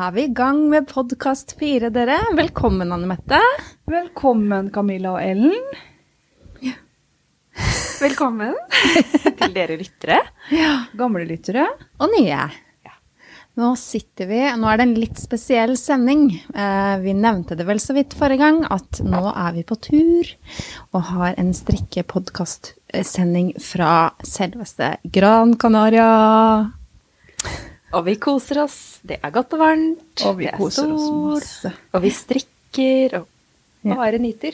Er vi i gang med podkast fire, dere. Velkommen, Anne Mette. Velkommen, Camilla og Ellen. Velkommen til dere lyttere. Gamle lyttere. Og nye. Nå sitter vi Nå er det en litt spesiell sending. Eh, vi nevnte det vel så vidt forrige gang at nå er vi på tur og har en strikkepodkastsending fra selveste Gran Canaria. Og vi koser oss. Det er godt og varmt. Og vi det er koser oss sol, masse. Og vi strikker og Ja. bare nyter.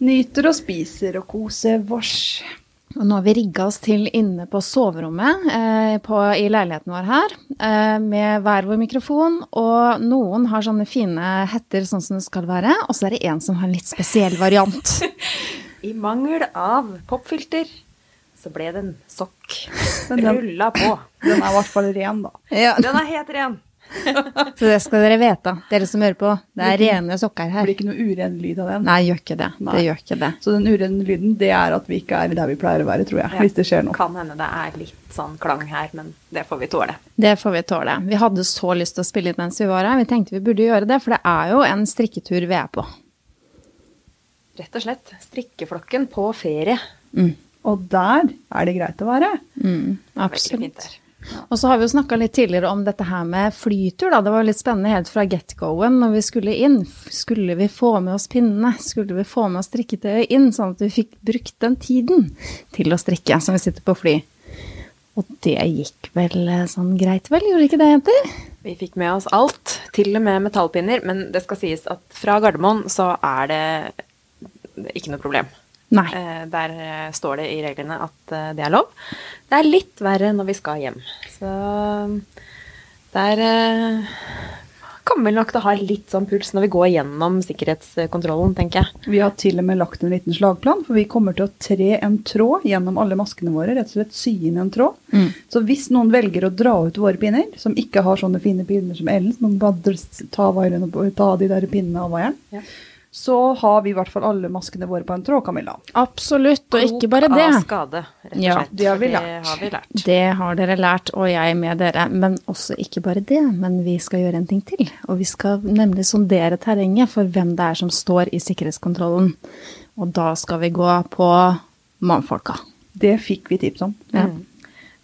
Nyter og spiser og koser vårs. Og nå har vi rigga oss til inne på soverommet eh, på, i leiligheten vår her, eh, med hver vår mikrofon. Og noen har sånne fine hetter sånn som det skal være, og så er det en som har en litt spesiell variant. I mangel av popfilter så ble det en sokk. Rulla på. Den er i hvert fall ren, da. Ja, Den er helt ren. så det skal dere vite, dere som hører på. Det er rene sokker her. Det blir ikke noe uren lyd av den. Nei, gjør ikke det. Nei. Det gjør ikke det. Så den urene lyden, det er at vi ikke er der vi pleier å være, tror jeg. Ja. Hvis det skjer noe. Kan hende det er litt sånn klang her, men det får vi tåle. Det får vi tåle. Vi hadde så lyst til å spille inn mens vi var her. Vi tenkte vi burde gjøre det, for det er jo en strikketur vi er på. Rett og slett strikkeflokken på ferie. Mm. Og der er det greit å være. Mm, absolutt. Og så har vi jo snakka litt tidligere om dette her med flytur, da. Det var litt spennende helt fra get-goen når vi skulle inn. Skulle vi få med oss pinnene? Skulle vi få med oss strikketøyet inn, sånn at vi fikk brukt den tiden til å strikke som vi sitter på fly? Og det gikk vel eh, sånn greit, vel? Gjorde ikke det, jenter? Vi fikk med oss alt, til og med metallpinner, men det skal sies at fra Gardermoen så er det ikke noe problem. Nei. Eh, Der eh, står det i reglene at eh, det er lov. Det er litt verre når vi skal hjem. Så der eh, kommer vi nok til å ha litt sånn puls når vi går gjennom sikkerhetskontrollen, tenker jeg. Vi har til og med lagt en liten slagplan, for vi kommer til å tre en tråd gjennom alle maskene våre. Rett og slett sy inn en tråd. Mm. Så hvis noen velger å dra ut våre pinner, som ikke har sånne fine pinner som Ellen, som bare dr- ta, varen, ta de der pinnene av vaieren, Ja. Så har vi i hvert fall alle maskene våre på en tråd, Camilla. Absolutt, og ikke bare det. Av skade, rett og Ja, slett. det har vi lært. lært. har vi lært. Det har dere lært, og jeg med dere. Men også ikke bare det, men vi skal gjøre en ting til. Og vi skal nemlig sondere terrenget for hvem det er som står i sikkerhetskontrollen. Og da skal vi gå på mannfolka. Det fikk vi tips om. Ja. Mm.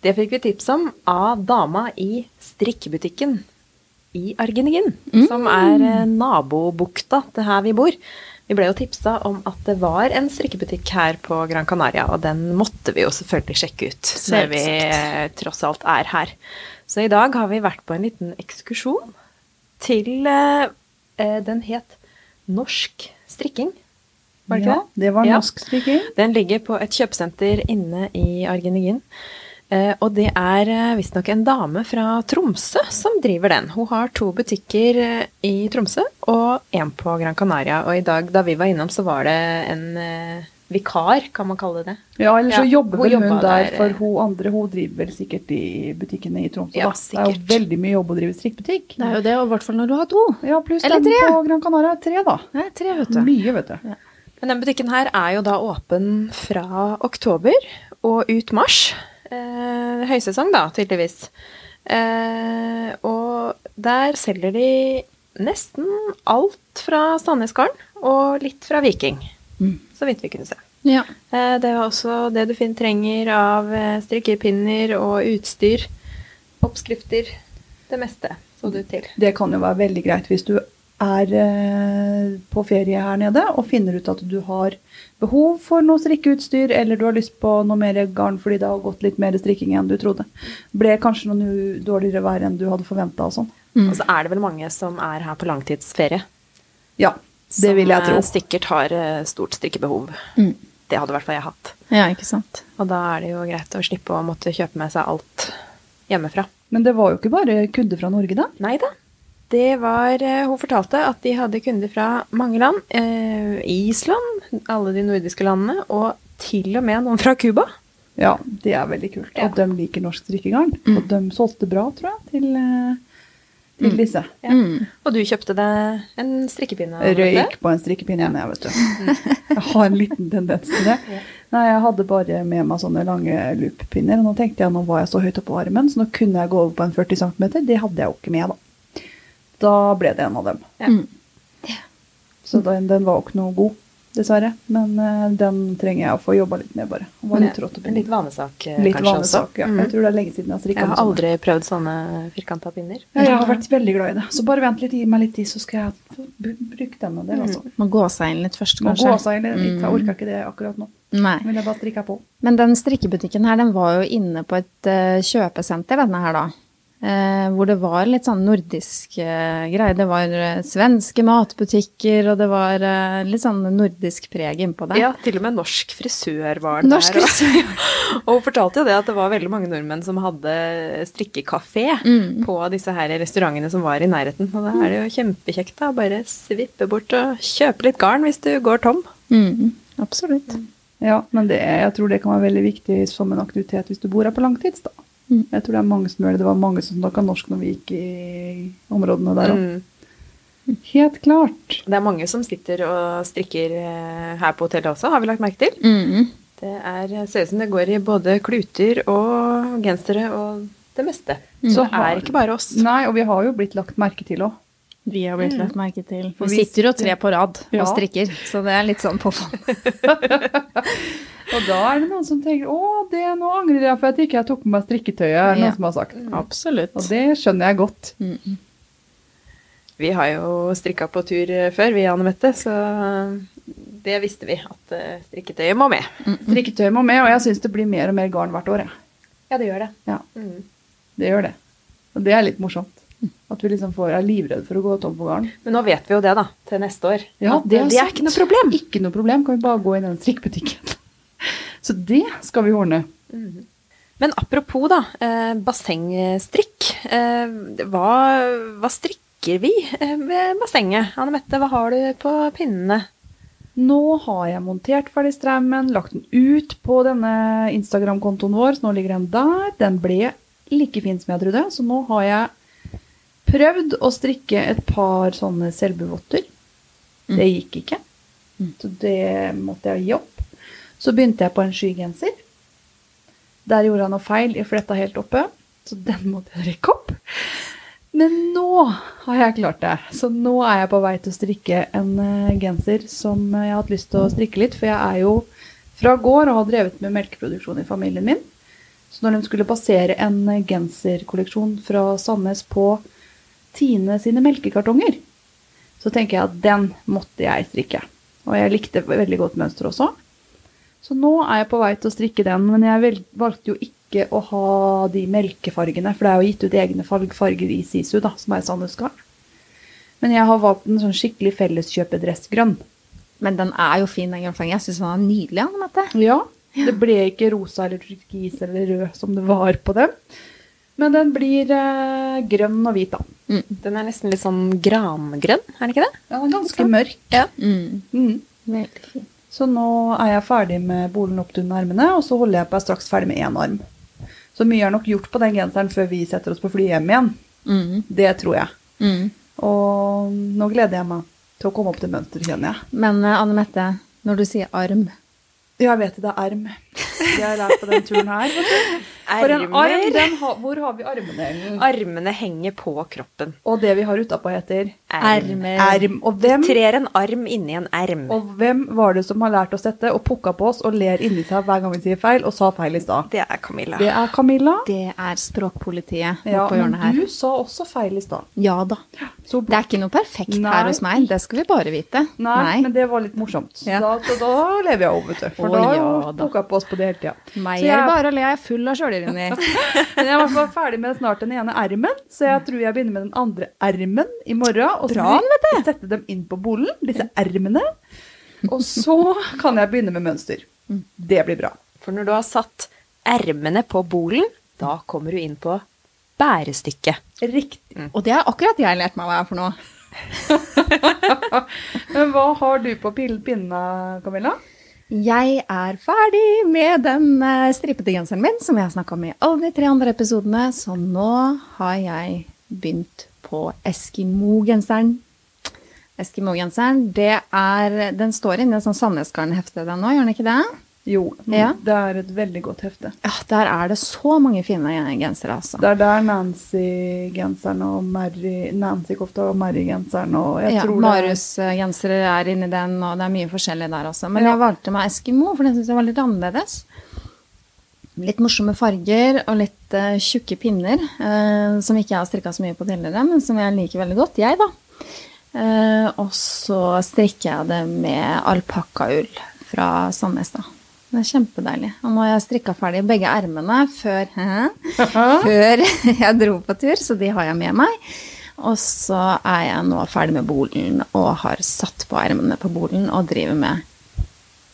Det fikk vi tips om av dama i strikkebutikken i Argenigin, som er eh, nabobukta til her vi bor. Vi ble jo tipsa om at det var en strikkebutikk her på Gran Canaria, og den måtte vi jo selvfølgelig sjekke ut når vi eh, tross alt er her. Så i dag har vi vært på en liten ekskursjon til eh, eh, Den het Norsk strikking. Var det ikke Ja, det? det var norsk strikking. Den ligger på et kjøpesenter inne i Argenigin. Eh, og det er eh, visstnok en dame fra Tromsø som driver den. Hun har to butikker eh, i Tromsø og en på Gran Canaria. Og i dag da vi var innom, så var det en vikar, kan man kalle det. Ja, eller så Ja, jobber hun vel hun hun der, der, for hun andre hun driver vel sikkert i butikkene i Tromsø. Ja, da. Det er jo veldig mye jobb å drive strikkbutikk. Det er jo det, og i hvert fall når du har to. Ja, pluss Eller den tre. på Gran Canaria. Tre, da. Nei, tre, vet du. Mye, vet du. Men den butikken her er jo da åpen fra oktober og ut mars. Eh, høysesong, da, tydeligvis. Eh, og der selger de nesten alt fra Sandnesgarden og litt fra Viking. Mm. Så vidt vi kunne se. Ja. Eh, det er også det du finner, trenger av eh, strikkepinner og utstyr. Oppskrifter. Det meste så du til. Det kan jo være veldig greit hvis du er eh, på ferie her nede og finner ut at du har behov for noe strikkeutstyr, eller du har lyst på noe mer garn fordi det har gått litt mer strikking enn du trodde. Ble kanskje noe dårligere vær enn du hadde forventa og sånn. Mm. Og så er det vel mange som er her på langtidsferie. Ja, det vil jeg tro. Som sikkert har eh, stort strikkebehov. Mm. Det hadde i hvert fall jeg hatt. ja, ikke sant. Og da er det jo greit å slippe å måtte kjøpe med seg alt hjemmefra. Men det var jo ikke bare kunder fra Norge, da. Nei da. Det var eh, Hun fortalte at de hadde kunder fra mange land. Eh, Island, alle de nordiske landene, og til og med noen fra Cuba. Ja, det er veldig kult. Ja. Og de liker norsk drikkegarn. Mm. Og de solgte bra, tror jeg, til, til mm. disse. Ja. Mm. Og du kjøpte deg en strikkepinne? Røyk på en strikkepinne ja. jeg, vet du. Jeg har en liten tendens til det. Ja. Nei, jeg hadde bare med meg sånne lange looppinner. Og nå tenkte jeg nå var jeg så høyt oppe på armen, så nå kunne jeg gå over på en 40 cm. Det hadde jeg jo ikke med, da. Da ble det en av dem. Ja. Mm. Så den, den var jo ikke noe god, dessverre. Men uh, den trenger jeg å få jobba litt med, bare. Var litt trått En litt vanesak, eh, Litt kanskje vanesak, også. ja. Mm. Jeg tror det er lenge siden jeg har strikka Jeg har aldri sånne. prøvd sånne firkanta pinner. Ja, jeg har vært veldig glad i det. Så bare vent litt, gi meg litt tid, så skal jeg bruke den. Det, altså. Må gå seg inn litt først, Må kanskje. gå seg inn litt. Jeg Mm. orker ikke det akkurat nå. Nei. Vil jeg bare strikke på. Men den strikkebutikken her, den var jo inne på et uh, kjøpesenter, denne her da. Eh, hvor det var litt sånn nordisk eh, greie. Det var eh, svenske matbutikker, og det var eh, litt sånn nordisk preg innpå det. Ja, til og med norsk frisør var Norsk der. Og, og hun fortalte jo det at det var veldig mange nordmenn som hadde strikkekafé Mm. på disse her restaurantene som var i nærheten. Og da er det jo kjempekjekt da, bare svippe bort og kjøpe litt garn hvis du går tom. Mm, absolutt. Ja, men det, jeg tror det kan være veldig viktig som en aktivitet hvis du bor her på langtids. da. Mm. Jeg tror det er mange som gjør det. Det var mange som snakka norsk når vi gikk i områdene der òg. Mm. Helt klart. Det er mange som sitter og strikker eh, her på hotellet også, har vi lagt merke til. Mm. Det er, ser ut som det går i både kluter og gensere og det meste. Mm. Så det er ikke bare oss. Nei, og vi har jo blitt lagt merke til òg. Vi har blitt lagt merke til. For Vi vi sitter jo tre på rad Ja. og strikker, så det er litt sånn påfallende. Og da er det noen som tenker å, det, nå angrer jeg for at ikke jeg tok med meg strikketøyet. er det Ja. noen som har sagt. Absolutt. Og det skjønner jeg godt. Mm. Vi har jo strikka på tur eh, før, vi Anne Mette, så det visste vi at eh, strikketøyet må med. Strikketøyet må med, og jeg syns det blir mer og mer garn hvert år. Jeg. Ja, det gjør det. Ja, Mm. det gjør det. Og det er litt morsomt. At vi liksom får, er livredd for å gå tom for garn. Men nå vet vi jo det, da, til neste år. Ja, det eh, er det er ikke noe problem. Ikke noe problem, kan vi bare gå i den strikkebutikken. Så det skal vi ordne. Men apropos da, eh, bassengstrikk. Eh, hva, hva strikker vi eh, ved bassenget? Anne Mette, hva har du på pinnene? Nå har jeg montert ferdig strømmen, lagt den ut på denne Instagram-kontoen vår, så nå ligger den der. Den ble like fin som jeg trodde, så nå har jeg prøvd å strikke et par sånne selbuvotter. Det gikk ikke, så det måtte jeg gi opp. Så begynte jeg på en skygenser. Der gjorde jeg noe feil i fletta helt oppe, så den måtte jeg rekke opp. Men nå har jeg klart det. Så nå er jeg på vei til å strikke en eh, genser som jeg har hatt lyst til å strikke litt. For jeg er jo fra gård og har drevet med melkeproduksjon i familien min. Så når de skulle basere en eh, genserkolleksjon fra Sandnes på Tine sine melkekartonger, så tenker jeg at den måtte jeg strikke. Og jeg likte veldig godt mønster også. Så nå er jeg på vei til å strikke den, men jeg vel- valgte jo ikke å ha de melkefargene, for det er jo gitt ut egne farger i Sisu, da, som er Sandnesgarn. Men jeg har valgt en sånn skikkelig felleskjøpedressgrønn. Men den er jo fin, den grønnfargen. Jeg syns den er nydelig. Anne Mette. Ja, det ble ikke rosa eller turkis eller rød som det var på dem. Men den blir eh, grønn og hvit, da. Den er nesten litt sånn grangrønn, er den ikke det? Ja, Den er ganske mørk. Ja. Mm. Mm. Veldig fin. Så nå er jeg ferdig med bolen opp under armene, og så holder jeg på jeg er straks ferdig med én arm. Så mye er nok gjort på den genseren før vi setter oss på flyet hjem igjen. Mm. Det tror jeg. Mm. Og nå gleder jeg meg til å komme opp til mønster, kjenner jeg. Men eh, Anne Mette, når du sier arm Ja, jeg vet det, det er arm. Det har jeg lært på den turen her. For en arm, den ha, hvor har vi armene? Armene henger på kroppen. Og det vi har utapå heter Ermer. erm. Og hvem, Trer en arm inni en erm. og hvem var det som har lært oss dette og pukka på oss og ler inni seg hver gang vi sier feil, og sa feil i stad? Det er Camilla. Det er Camilla. Det er språkpolitiet Ja, på men hjørnet her. du sa også feil i stad. Ja da. Så Det er ikke noe perfekt Nei. her hos meg. Det skal vi bare vite. Nei, men det var litt morsomt. Ja. Da, da lever jeg over, vet du. For da tok jeg på oss på det hele tida. Meg er jeg- det bare å le. Jeg er full av sjølironi. Men jeg er fall ferdig med snart den ene ermen, så jeg tror jeg begynner med den andre ermen i morgen. Og så vil jeg sette dem inn på bolen, disse ermene. Og så kan jeg begynne med mønster. Det blir bra. For når du har satt ermene på bolen, da kommer du inn på bærestykket. Riktig. Og det har akkurat jeg lærte meg hva er for noe. Men hva har du på pinnene, Camilla? Jeg er ferdig med den eh, stripete genseren min, som jeg har snakka om i alle de tre andre episodene, så nå har jeg begynt på Eskimo-genseren. Eskimo-genseren, det er Den står inni et sånt Sandnesgarn-hefte, den nå, gjør den ikke det? Jo, Ja. det er et veldig godt hefte. Ja, der er det så mange fine gensere, altså. Det er der Nancy-genseren og Mary Nancy-kofta og Mary-genseren og jeg ja, tror er- Marius-gensere er inni den, og det er mye forskjellig der også. Men Ja. jeg valgte meg Eskimo, for den syns jeg var litt annerledes. Litt morsomme farger og litt uh, tjukke pinner, uh, som ikke jeg har strikka så mye på tidligere, men som jeg liker veldig godt, jeg, da. Uh, og så strikker jeg det med alpakkaull fra Sandnes, da. Det er kjempedeilig. Og nå har jeg strikka ferdig begge ermene før, før jeg dro på tur, så de har jeg med meg. Og så er jeg nå ferdig med bolen og har satt på ermene på bolen og driver med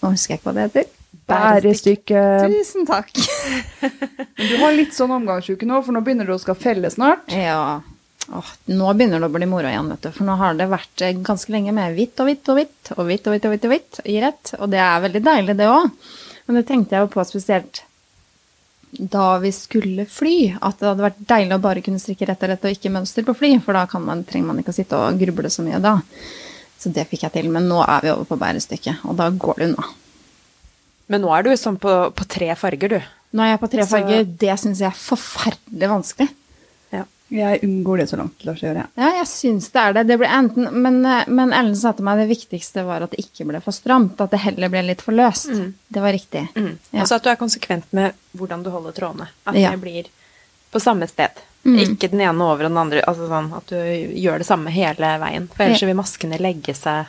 Nå husker jeg ikke hva det heter. Bærestykke. Tusen takk. Men du har litt sånn omgangsuke nå, for nå begynner du å skal felle snart. Ja. Åh, nå begynner det å bli moro igjen, vet du. For nå har det vært eh, ganske lenge med hvitt og hvitt og hvitt og hvitt og hvitt og hvitt, og hvitt i rett. Og det er veldig deilig, det òg. Men det tenkte jeg jo på spesielt da vi skulle fly. At det hadde vært deilig å bare kunne strikke rett og rett og ikke mønster på fly. For da kan man, trenger man ikke å sitte og gruble så mye da. Så det fikk jeg til. Men nå er vi over på bærestykket, og da går det unna. Men nå er du sånn på, på tre farger, du. Nå er jeg på tre Så- farger. Det syns jeg er forferdelig vanskelig. Ja. Jeg unngår det så langt det lar seg gjøre. Ja, jeg syns det er det. det ble enten, men, eh, men Ellen sa til meg det viktigste var at det ikke ble for stramt. At det heller ble litt for løst. Det var riktig. Mm. Ja. Altså at du er konsekvent med hvordan du holder trådene. At Ja. det blir på samme sted. Mm. Ikke den ene over den andre. Altså sånn at du gjør det samme hele veien. For ellers Ja. vil maskene legge seg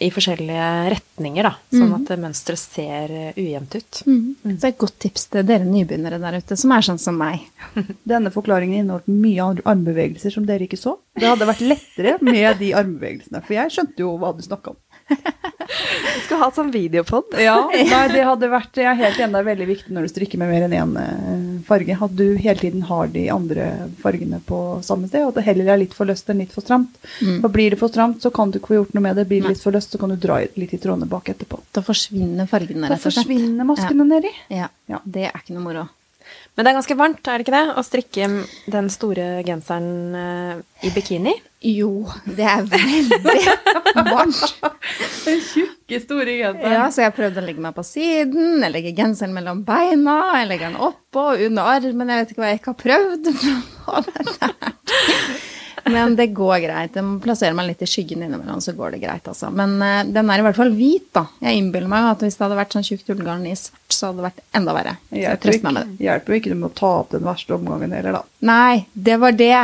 i forskjellige retninger, da. Sånn Mm. at mønsteret ser eh, ujevnt ut. Mm. Så er et godt tips til dere nybegynnere der ute, som er sånn som meg. Denne forklaringen inneholdt mye ar- armbevegelser som dere ikke så. Det hadde vært lettere med de armbevegelsene, for jeg skjønte jo hva du snakka om. Du skal ha sånn videopod. Ja, nei, det hadde vært, Jeg er helt enig, det er veldig viktig når du strikker med mer enn én eh, farge, at du hele tiden har de andre fargene på samme sted, og at det heller er litt for løst enn litt for stramt. Mm. For Blir det for stramt, så kan du ikke få gjort noe med det. Blir det litt for løst, så kan du dra litt i trådene bak etterpå. Da forsvinner fargene, Da rett og slett. forsvinner maskene nedi. Ja. Ja. Det er ikke noe moro. Men det er ganske varmt, er det ikke det? Å strikke den store genseren eh, i bikini. Jo, det er veldig varmt. Den tjukke, store genseren. Ja, så jeg prøvde å legge meg på siden, jeg legger genseren mellom beina, jeg legger den oppå og under armen, jeg vet ikke hva jeg ikke har prøvd. Men det går greit. Jeg må plassere meg litt i skyggen innimellom, så går det greit, altså. Men uh, den er i hvert fall hvit, da. Jeg innbiller meg at hvis det hadde vært sånn tjukt ullgarn i svart, så hadde det vært enda verre. Hjelper ikke, hjelper ikke du med å ta opp den verste omgangen heller, da. Nei, det var det.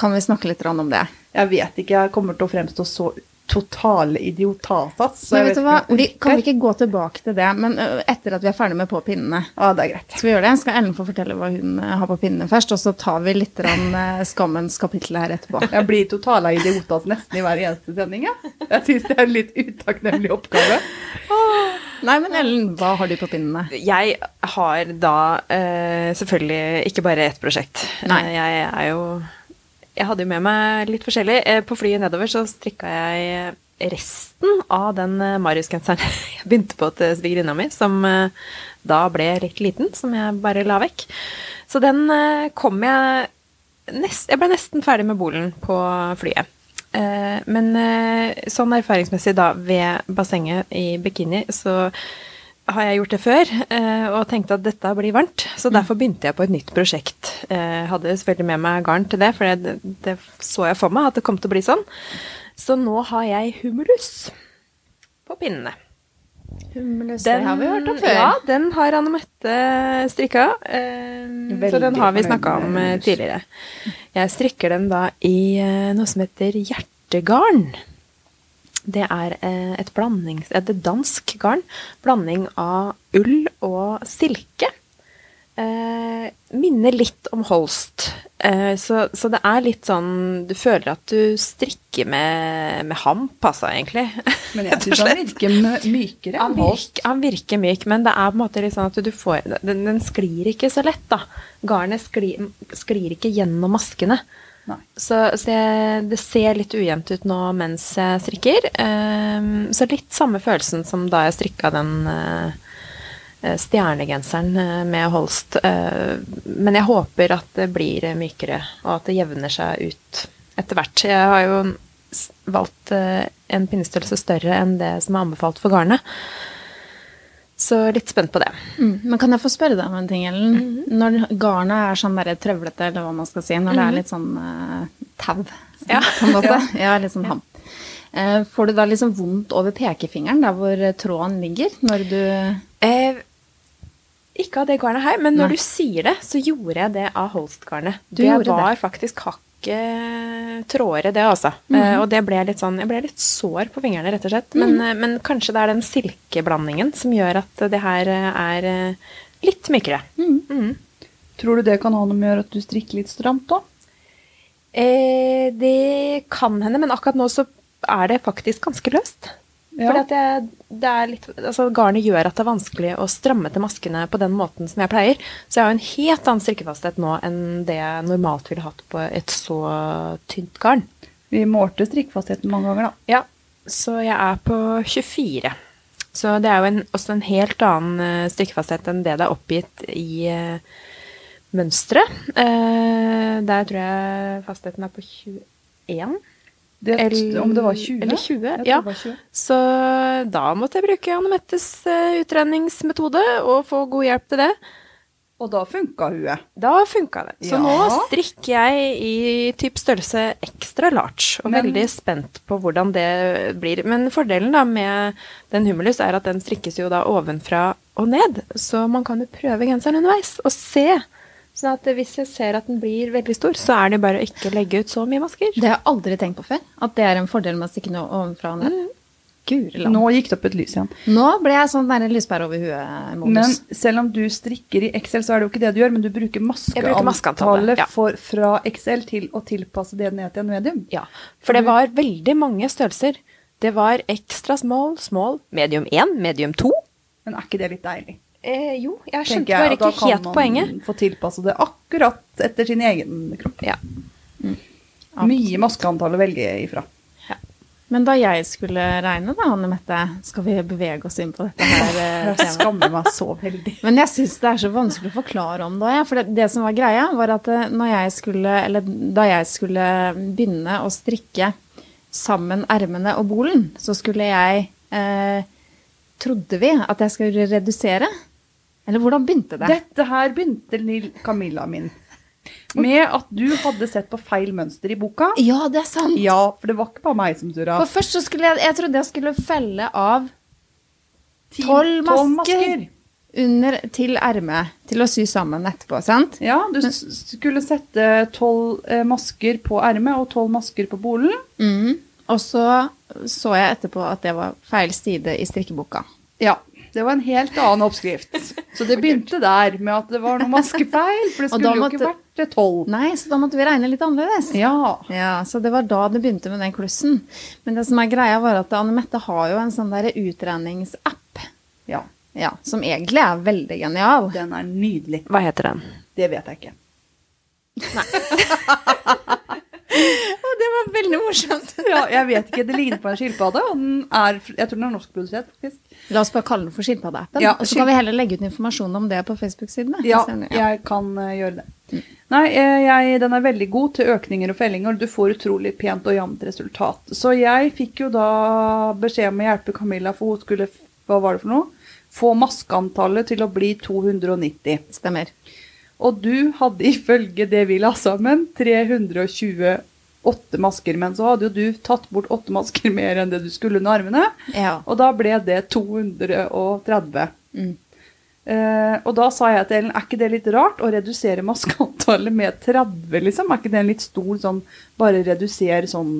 Kan vi snakke litt om det? Jeg vet ikke, jeg kommer til å fremstå så totale idiotasas. så Men vet du hva, vi kan vi ikke gå tilbake til det, men etter at vi er ferdig med På pinnene. Ja, det er greit. Skal vi gjøre det? Skal Ellen få fortelle hva hun har på pinnene først, og så tar vi litt skammens kapittel her etterpå. Jeg blir totala idiotas nesten i hver eneste sending. Jeg, jeg syns det er en litt utakknemlig oppgave. Nei, men Ellen, hva har du på pinnene? Jeg har da eh, selvfølgelig ikke bare ett prosjekt. Nei. Eh, Jeg er jo Jeg hadde jo med meg litt forskjellig. Eh, På flyet nedover så strikka jeg resten av den eh, Marius-genseren jeg begynte på til svigerinna mi, som eh, da ble litt liten, som jeg bare la vekk. Så den eh, kom jeg nest, Jeg ble nesten ferdig med bolen på flyet. Eh, Men eh, sånn erfaringsmessig da ved bassenget i bikini, så har jeg gjort det før eh, og tenkte at dette blir varmt. Så derfor begynte jeg på et nytt prosjekt. Jeg hadde selvfølgelig med meg garn til det, for det, det så jeg for meg at det kom til å bli sånn. Så nå har jeg humulus på pinnene. Humulus, det har vi hørt om før. Ja, den har Anne Mette strikka. eh, så den har vi snakka om eh, tidligere. Jeg strikker den da i eh, noe som heter hjertegarn. Det er eh, et. Et dansk garn. Blanding av ull og silke. Eh, minner litt om Holst. Eh, så, så det er litt sånn Du føler at du strikker med, med hamp, altså, egentlig. Men jeg syns han virker mykere enn Holst. han virker myk, men det er på en måte litt sånn at du får Den, den sklir ikke så lett, da. Garnet sklir, sklir ikke gjennom maskene. Så, så jeg, det ser litt ujevnt ut nå mens jeg strikker. Um, så litt samme følelsen som da jeg strikka den eh, stjernegenseren eh, med Holst. Uh, men jeg håper at det blir mykere, og at det jevner seg ut etter hvert. Jeg har jo valgt uh, en pinnestørrelse større enn det som er anbefalt for garnet. Så litt spent på det. Mm. Men kan jeg få spørre deg om en ting, Ellen? Når garnet er sånn der trøvlete, eller hva man skal si, når det er litt sånn uh, tau, Ja. på en måte, ja. litt sånn ham. uh, får du da liksom vondt over pekefingeren, der hvor eh, tråden ligger, når du Eh, ikke av det garnet her, men når Nei. du sier det, så gjorde jeg det av Holst-garnet. Det var det. faktisk hakket trådere, det altså. Eh, og det ble litt sånn Jeg ble litt sår på fingrene, rett og slett. Men, eh, men kanskje det er den silkeblandingen som gjør at det her eh, er litt mykere. Mhm. Tror du det kan ha noe med å gjøre at du strikker litt stramt da? Eh, det kan hende, men akkurat nå så er det faktisk ganske løst. Ja. Jeg, det er litt, altså Garnet gjør at det er vanskelig å stramme til maskene på den måten som jeg pleier. Så jeg har en helt annen strikkefasthet nå enn det jeg normalt ville hatt på et så tynt garn. Vi målte strikkefastheten mange ganger, da. Ja, så jeg er på 24. Så det er jo en, også en helt annen eh, strikkefasthet enn det det er oppgitt i uh, mønsteret. Uh, der tror jeg fastheten er på 21. Det, om det var 20? eller 20, ja. var 20. Så da måtte jeg bruke Anne Mettes utredningsmetode og få god hjelp til det. Og da funka huet. Da funka det. Så Ja. nå strikker jeg i typ størrelse ekstra large, og Men- veldig spent på hvordan det blir. Men fordelen da med den humulus er at den strikkes jo da ovenfra og ned, så man kan jo prøve genseren underveis og se. Sånn at hvis jeg ser at den blir veldig stor, så er det bare å ikke legge ut så mye masker. Det har jeg aldri tenkt på før. At det er en fordel med å stikke noe ovenfra og ned. Mm. Nå gikk det opp et lys igjen. Nå ble jeg sånn der lyspære over Men huet-modus. selv om du strikker i Excel, så er det jo ikke det du gjør, men du bruker maskeantallet, maskeantallet ja. for, fra Excel til å tilpasse det ned til en medium. Ja, for det var veldig mange størrelser. Det var ekstra small, small, medium 1, medium 2. Men er ikke det litt deilig? Eh, jo, jeg skjønte bare ikke helt poenget. da kan man poenget. Få tilpasse det akkurat etter sin egen kropp. Ja. Mye maskeantall å velge ifra. Men da jeg skulle regne, da, Anne Mette, skal vi bevege oss inn på dette her eh, Jeg skammer meg så veldig. Men jeg syns det er så vanskelig å forklare om det òg. For det, det som var greia, var at eh, når jeg skulle, eller da jeg skulle begynne å strikke sammen ermene og bolen, så skulle jeg eh, Trodde vi at jeg skulle redusere? Eller hvordan begynte det? Dette her begynte Lill Camilla min med at du hadde sett på feil mønster i boka. Ja, det er sant. Ja, for det var ikke bare meg som surra. For først så skulle jeg Jeg trodde jeg skulle felle av tolv tolv masker. under til ermet til å sy sammen etterpå, sant? Ja, du Men, skulle sette tolv eh, masker på ermet og tolv masker på bolen. Mm. Og så så jeg etterpå at det var feil side i strikkeboka. Ja, det var en helt annen oppskrift. Så det begynte der med at det var noe maskefeil, for det skulle måtte, jo ikke vært tolv. Nei, så da måtte vi regne litt annerledes. Ja. Ja, Så det var da det begynte med den klussen. Men det som er greia, var at Anne Mette har jo en sånn der utregningsapp. ja. Ja, som egentlig er veldig genial. Den er nydelig. Hva heter den? Det vet jeg ikke. Og det var veldig morsomt. Ja, jeg vet ikke. Det ligner på en skilpadde, og den er, jeg tror den er norskprodusert, faktisk. La oss bare kalle den for Skilpaddeappen. Ja, og så kan vi heller legge ut informasjon om det på Facebook-sidene. Ja, jeg kan uh, gjøre det. Nei, eh, jeg, den er veldig god til økninger og fellinger, du får utrolig pent og jevnt resultat. Så jeg fikk jo da beskjed om å hjelpe Camilla, for hun skulle, hva var det for noe? Få maskeantallet til å bli 290. Stemmer. Og du hadde ifølge det vi la sammen 328 masker, men så hadde jo du tatt bort åtte masker mer enn det du skulle under armene, Ja. og da ble det 230. Mm. Eh, og da sa jeg til Ellen, er ikke det litt rart å redusere maskeantallet med 30, liksom? Er ikke det en litt stor sånn, bare redusere sånn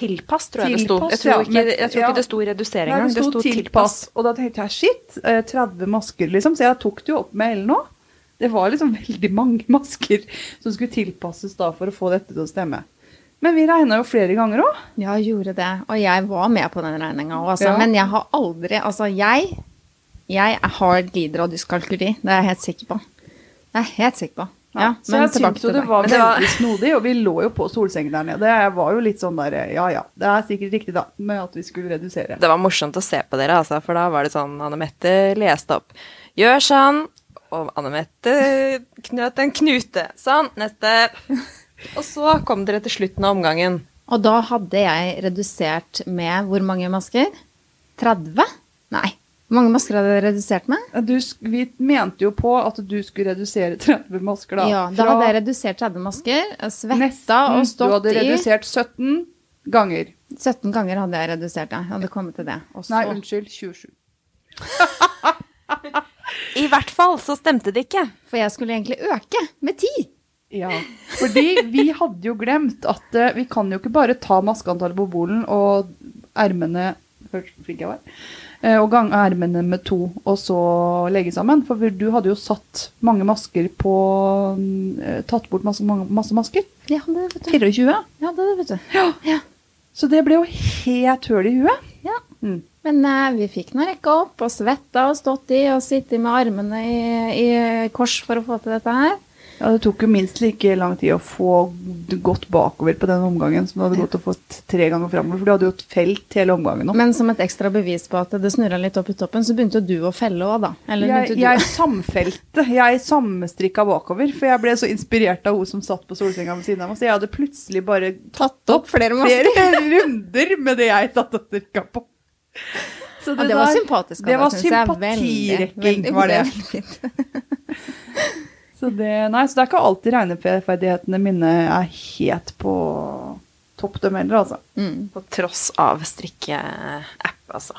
Tilpass, tror jeg det sto. Jeg tror ikke, jeg tror ja. ikke det sto redusering engang. det sto tilpass. Og da tenkte jeg, shit, eh, 30 masker, liksom. Så jeg tok det jo opp med Ellen òg. Det var liksom veldig mange masker som skulle tilpasses da for å få dette til å stemme. Men vi regna jo flere ganger òg. Ja, gjorde det. Og jeg var med på den regninga òg, altså. Ja. Men jeg har aldri Altså, jeg Jeg har lider av dyskalkuli. Det er jeg helt sikker på. Det er jeg helt sikker på. Ja, så jeg syns jo det var det var- veldig snodig, og vi lå jo på solsengen der nede. Jeg var jo litt sånn der Ja ja, det er sikkert riktig, da, med at vi skulle redusere. Det var morsomt å se på dere, altså, for da var det sånn Anne Mette leste opp. Gjør sånn. Og Anne Mette knøt en knute. Sånn, neste. Og så kom dere til slutten av omgangen. Og da hadde jeg redusert med hvor mange masker? 30? Nei. Hvor mange masker hadde jeg redusert med? Du, vi mente jo på at du skulle redusere 30 masker, da. Ja, da hadde jeg redusert 30 masker. Svetta nesten, og Du hadde i redusert 17 ganger. 17 ganger hadde jeg redusert ja. Jeg hadde kommet til det. Også. Nei, unnskyld, 27. I hvert fall så stemte det ikke. For jeg skulle egentlig øke med ti. Ja, fordi vi hadde jo glemt at uh, vi kan jo ikke bare ta maskeantallet på bolen og ermene Hør så jeg var. eh, og gange ermene med to, og så legge sammen. For du hadde jo satt mange masker på uh, Tatt bort masse, mange, masse masker. Ja, det, vet du. 24. Ja, det, vet du. Ja. Ja. Så det ble jo helt høl i huet. Ja. Mm. Men eh, vi fikk nå rekka opp og svetta og stått i og sittet med armene i, i kors for å få til dette her. Ja, Det tok jo minst like lang tid å få gått bakover på den omgangen som du hadde gått og fått tre ganger framover. For du hadde jo et felt hele omgangen opp. Men som et ekstra bevis på at det snurra litt opp i toppen, så begynte jo du å felle òg, da. Eller Jeg, jeg samfelte. Jeg sammenstrikka bakover. For jeg ble så inspirert av hun som satt på solsenga ved siden av meg. Så jeg hadde plutselig bare tatt opp flere flere runder med det jeg tatt og strikka på det, ja, det var sympatisk. Det var sympatirekking, var det. så det Nei, så det er ikke alltid regneferdighetene mine er helt på topp, dem heller, altså. Mm. På tross av strikkeapp, altså.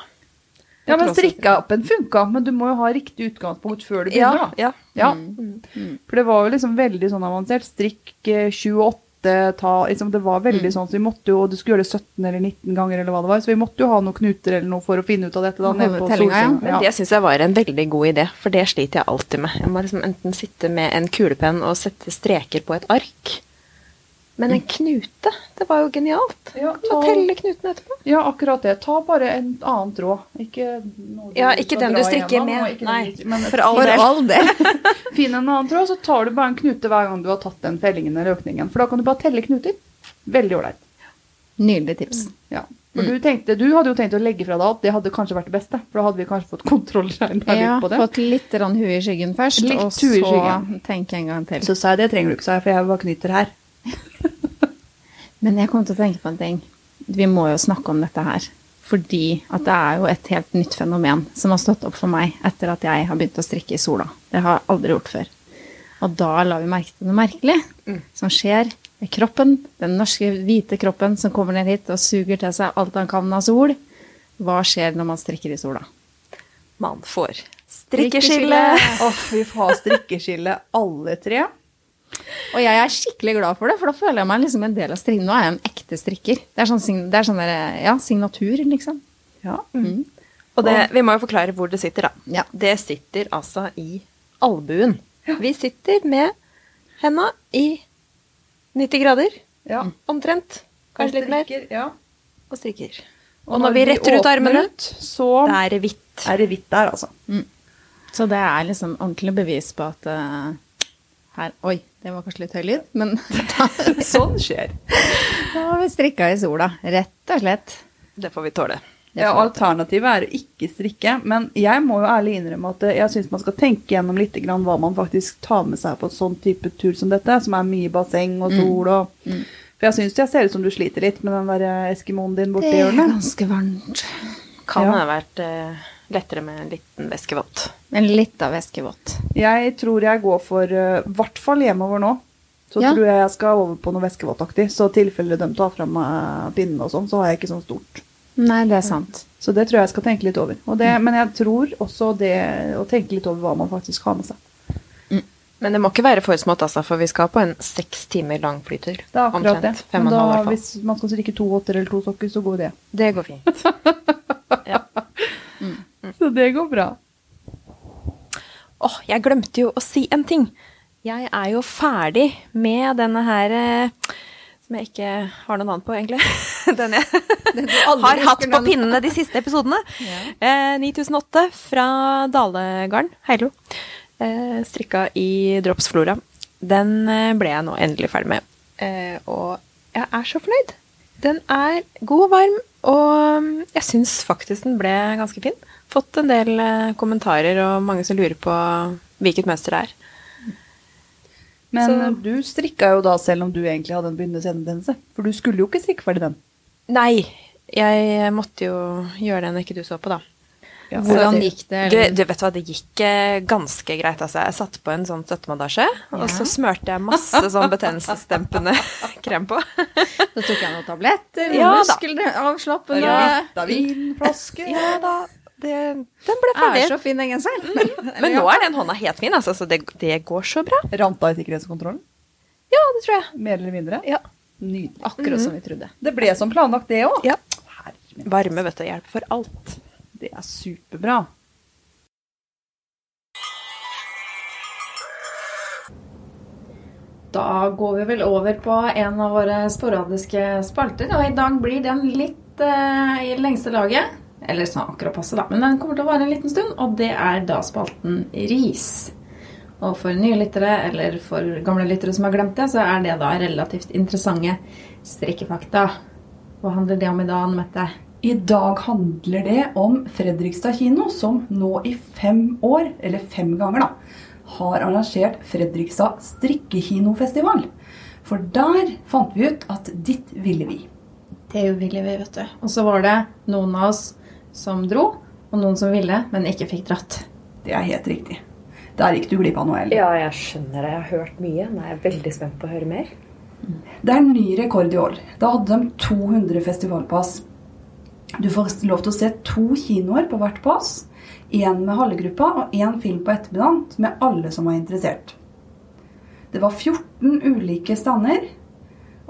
Ja, men strikkeappen funka, men du må jo ha riktig utgangspunkt før du begynner, da. Ja. ja. Mm, mm. For det var jo liksom veldig sånn avansert. Strikk eh, 28 lite ta liksom, Det var veldig mm. sånn, så vi måtte jo, og du skulle gjøre det 17 eller 19 ganger, eller hva det var, så vi måtte jo ha noen knuter eller noe for å finne ut av dette. da, nede på tellinga, ja. Men det syns jeg var en veldig god idé, for det sliter jeg alltid med. Jeg må liksom enten sitte med en kulepenn og sette streker på et ark. Men en knute, det var jo genialt. Ja, ta- telle knuten etterpå. Ja, akkurat det. Ta bare en annen tråd. Ikke noe Ja, ikke den du strikker igjennom, med. den Nei, men for all del. all del. Finn en annen tråd, så tar du bare en knute hver gang du har tatt den fellingen eller økningen. For da kan du bare telle knuter. Veldig ålreit. Nydelig tips. Ja. For du, tenkte, du hadde jo tenkt å legge fra deg alt. Det hadde kanskje vært det beste. For da hadde vi kanskje fått kontroll Ja, på det. fått litt hue i skyggen først, Litt og så tenke en gang til. Så sa jeg det trenger du ikke, sa jeg, for jeg bare knyter her. Men jeg kom til å tenke på en ting. Vi må jo snakke om dette her. Fordi at det er jo et helt nytt fenomen som har stått opp for meg etter at jeg har begynt å strikke i sola. Det har jeg aldri gjort før. Og da la vi merke til noe merkelig som skjer med kroppen. Den norske hvite kroppen som kommer ned hit og suger til seg alt han kan av sol. Hva skjer når man strikker i sola? Man får strikkeskille. Åh, vi får ha strikkeskille alle tre. Og jeg er skikkelig glad for det, for da føler jeg meg liksom en del av strikken. Nå er jeg en ekte strikker. Det er sånn, det er sånn der, ja, signatur, liksom. Ja. Mm. Og det, vi må jo forklare hvor det sitter, da. Ja. Det sitter altså i albuen. Vi sitter med henda i 90 grader, ja. omtrent. Kanskje litt mer. Ja. Og strikker. Og når vi retter ut armene, ut, så det er det hvitt. er det hvitt der, altså. Så det er liksom ordentlig bevis på at uh, her Oi, det var kanskje litt høy lyd, men da, Sånn skjer. da har vi strikka i sola. Rett og slett. Det får vi tåle. Ja, alternativet er å ikke strikke, men jeg må jo ærlig innrømme at jeg syns man skal tenke gjennom litt grann hva man faktisk tar med seg på en sånn type tur som dette, som er mye basseng og sol og For jeg syns jeg ser ut som du sliter litt med den der eh, eskimoen din borti Det er ganske varmt. Kan Ja. ha vært eh, lettere med en liten væskevott. En lita væskevott. Jeg tror jeg går for i hvert fall hjemover nå. Så Ja. tror jeg jeg skal over på noe væskevåtaktig. Så i tilfelle de tar fram eh, pinnen og sånn, så har jeg ikke sånn stort. Nei, det er sant. Så det tror jeg jeg skal tenke litt over. Og det, men jeg tror også det å tenke litt over hva man faktisk har med seg. Men det må ikke være for smått, altså, for vi skal på en seks timer lang flytur. Det er akkurat det. Men da, hvis man skal strikke to votter eller to sokker, så går det. Det går fint. ja. Så det går bra. Åh, jeg glemte jo å si en ting. Jeg er jo ferdig med denne her eh, som jeg ikke har noe navn på, egentlig. Den jeg aldri har hatt på pinnene de siste episodene. Eh, 9008 fra Dalegarden, Heilo. Eh, strikka i Drops Flora. Den eh, ble jeg nå endelig ferdig med. Eh, og jeg er så fornøyd. Den er god og varm, og mm, jeg syns faktisk den ble ganske fin. Fått en del eh, kommentarer og mange som lurer på hvilket mønster det er. Men Så- du strikka jo da selv om du egentlig hadde en begynnende senetendelse. For du skulle jo ikke strikke ferdig den. Nei, jeg måtte jo gjøre det når ikke du så på, da. Ja, Hvordan gikk det? Du, du vet hva, det gikk eh, ganske greit. Altså. Jeg satte på en sånn støttebandasje, og så smørte jeg masse sånn betennelsesdempende krem på. Da tok jeg noen tabletter, Ja da. muskelavslappende Ja, Vitaminflaske. Ja da, det, den ble ferdig. Jeg Er så fin den genseren. Men nå er den hånda helt fin, altså, så det, det går så bra. Ranta i sikkerhetskontrollen? Ja, det tror jeg. Mer eller mindre? Ja. Nydelig. Akkurat som vi trodde. Det ble som planlagt, det òg. Ja. Varme vet du, hjelper for alt. Det er superbra. Da går vi vel over på en av våre sporadiske spalter, og i dag blir den litt eh, i lengste laget. Eller sånn akkurat passe, da, men den kommer til å vare en liten stund, og det er da spalten ris. Og for nye lyttere, eller for gamle lyttere som har glemt det, så er det da relativt interessante strikkefakta. Hva handler det om i dag, Anne Mette? I dag handler det om Fredrikstad kino, som nå i fem år, eller fem ganger, da, har arrangert Fredrikstad strikkekinofestival. For der fant vi ut at dit ville vi. Det ville vi, vet du. Og så var det noen av oss som dro, og noen som ville, men ikke fikk dratt. Det er helt riktig. Der gikk du glipp av noe, Ellen. Ja, jeg skjønner det. Jeg har hørt mye. Nå er jeg veldig spent på å høre mer. Det er en ny rekord i år. Da hadde de 200 festivalpass. Du får lov til å se to kinoer på hvert pass. Én med halve gruppa og én film på ettermiddagen med alle som var interessert. Det var 14 ulike stander,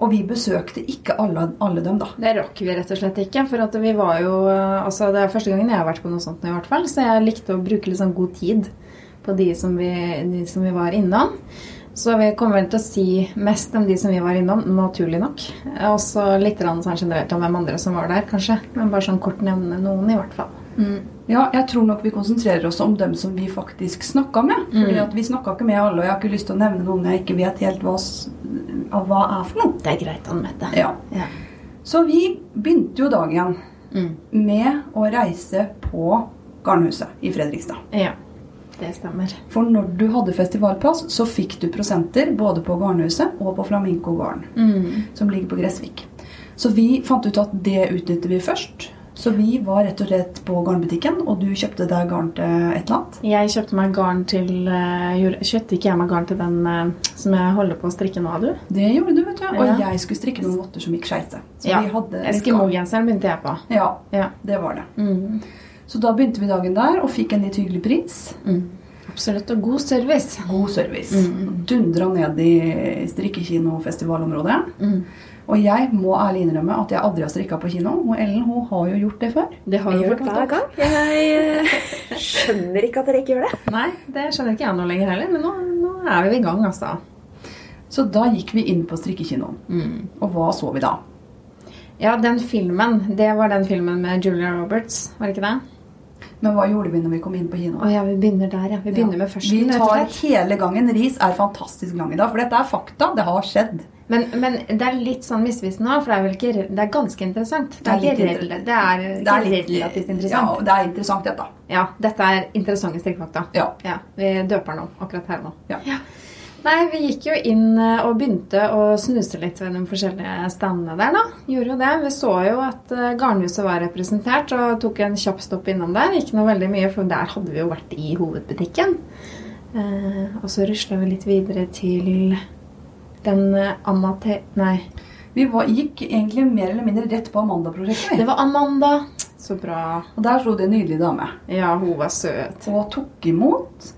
og vi besøkte ikke alle, alle dem, da. Det rakk vi rett og slett ikke. For vi var jo altså Det er første gangen jeg har vært på noe sånt i hvert fall. Så jeg likte å bruke litt sånn god tid på de som vi, de som vi var innom. Så vi kommer vel til å si mest om de som vi var innom, naturlig nok. Og så litt sånn generelt om hvem andre som var der, kanskje. Men bare sånn kort nevne noen, i hvert fall. Ja, jeg tror nok vi konsentrerer oss om dem som vi faktisk snakka med. Fordi at vi snakka ikke med alle, og jeg har ikke lyst til å nevne noen jeg ikke vet helt hva, av hva er for noe. Det er greit, Anne Mette. Ja. Ja. Så vi begynte jo dagen Mm. med å reise på Garnhuset i Fredrikstad. ja. Det stemmer. For når du hadde festivalpass, så fikk du prosenter både på Garnhuset og på Flamingo Garn, Mm. som ligger på Gressvik. Så vi fant ut at det utnyttet vi først. Så vi var rett og slett på garnbutikken, og du kjøpte deg garn til et eller annet. Jeg kjøpte meg garn til eh, Kjøpte ikke jeg meg garn til den eh, som jeg holder på å strikke nå, du? Det gjorde du, vet du. Og Ja. jeg skulle strikke noen votter som gikk skeise. Ja. Eskimo-genseren begynte jeg på. Ja, Ja. det var det. Mm. Så da begynte vi dagen der og fikk en litt hyggelig pris. Mm. Absolutt. Og god service. God service. Mm. Dundra ned i strikkekinofestivalområdet. Mm. Og jeg må ærlig innrømme at jeg aldri har strikka på kino. Og Ellen hun har jo gjort det før. Det har Jeg gjort hver gang. Jeg eh, skjønner ikke at dere ikke gjør det. Nei, det skjønner ikke jeg nå lenger heller, men nå, nå er vi i gang, altså. Så da gikk vi inn på strikkekinoen. Mm. Og hva så vi da? Ja, den filmen, det var den filmen med Julia Roberts, var det ikke det? Men hva gjorde vi når vi kom inn på kino? Oh, ja, vi begynner der, ja. Vi begynner med førsten, Vi tar hele gangen. Ris er fantastisk lang i dag, for dette er fakta. Det har skjedd. Men, men det er litt sånn misvisende òg, for det er ikke Det er ganske interessant. Det Det er er, litt det er er litt, relativt Ja, interessant. det er interessant, dette. Ja, dette er interessante strikkefakta. Ja. Ja, vi døper den om akkurat her nå. Ja. Nei, vi gikk jo inn eh, og begynte å snuse litt ved de forskjellige standene der, da. Gjorde jo det. Vi så jo at eh, Garnhuset var representert, og tok en kjapp stopp innom der. Ikke noe veldig mye, for der hadde vi jo vært i hovedbutikken. Eh, og så rusla vi litt videre til den Amate... Nei, Vi var, gikk egentlig mer eller mindre rett på Amanda-prosjektet. det var Amanda. Så bra. Og der sto det en nydelig dame Ja, hun var søt. og tok imot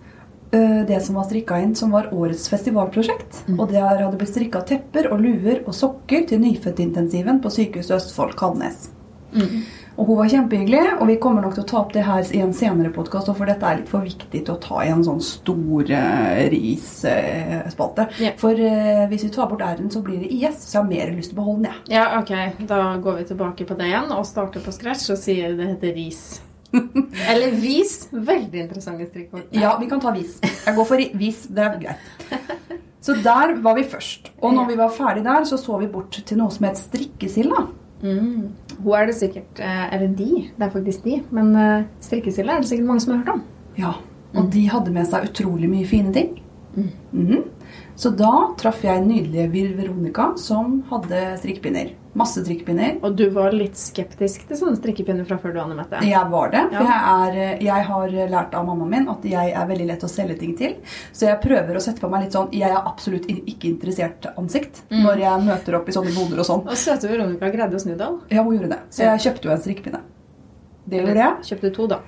det som var strikka inn, som var årets festivalprosjekt. Og der hadde blitt strikka tepper og luer og sokker til nyfødtintensiven på Sykehuset Østfold Kalnes. Og hun var kjempehyggelig, og vi kommer nok til å ta opp det her i en senere podkast, for dette er litt for viktig til å ta i en sånn stor uh, risspalte. yeah. For uh, hvis vi tar bort r-en, så blir det IS, så jeg har mer lyst til å beholde den, jeg. Ja, ok. Da går vi tilbake på det igjen og starter på scratch og sier det heter ris. Eller vis. Veldig interessante strikkord. Ja, vi kan ta vis. Jeg går for vis. Det er greit. Så der var vi først. Og når vi var ferdig der, så så vi bort til noe som het strikkesilla. Mm. Hun er det sikkert eh, Eller de. Det er faktisk de. Men strikkesilla er det sikkert mange som har hørt om. Ja, og de hadde med seg utrolig mye fine ting. Mhm. Så da traff jeg nydelige Veronica, som hadde strikkepinner. Masse strikkepinner. Og du var litt skeptisk til sånne strikkepinner fra før du, Anne Mette? Jeg var det. For Ja. jeg, er, jeg har lært av mammaen min at jeg er veldig lett å selge ting til. Så jeg prøver å sette på meg litt sånn Jeg er absolutt ikke interessert ansikt når jeg møter opp i sånne boder og sånn. Og søte Veronica greide å snu deg. Ja, hun gjorde det. Så jeg kjøpte jo en strikkepinne. Det gjorde jeg. Kjøpte to, da.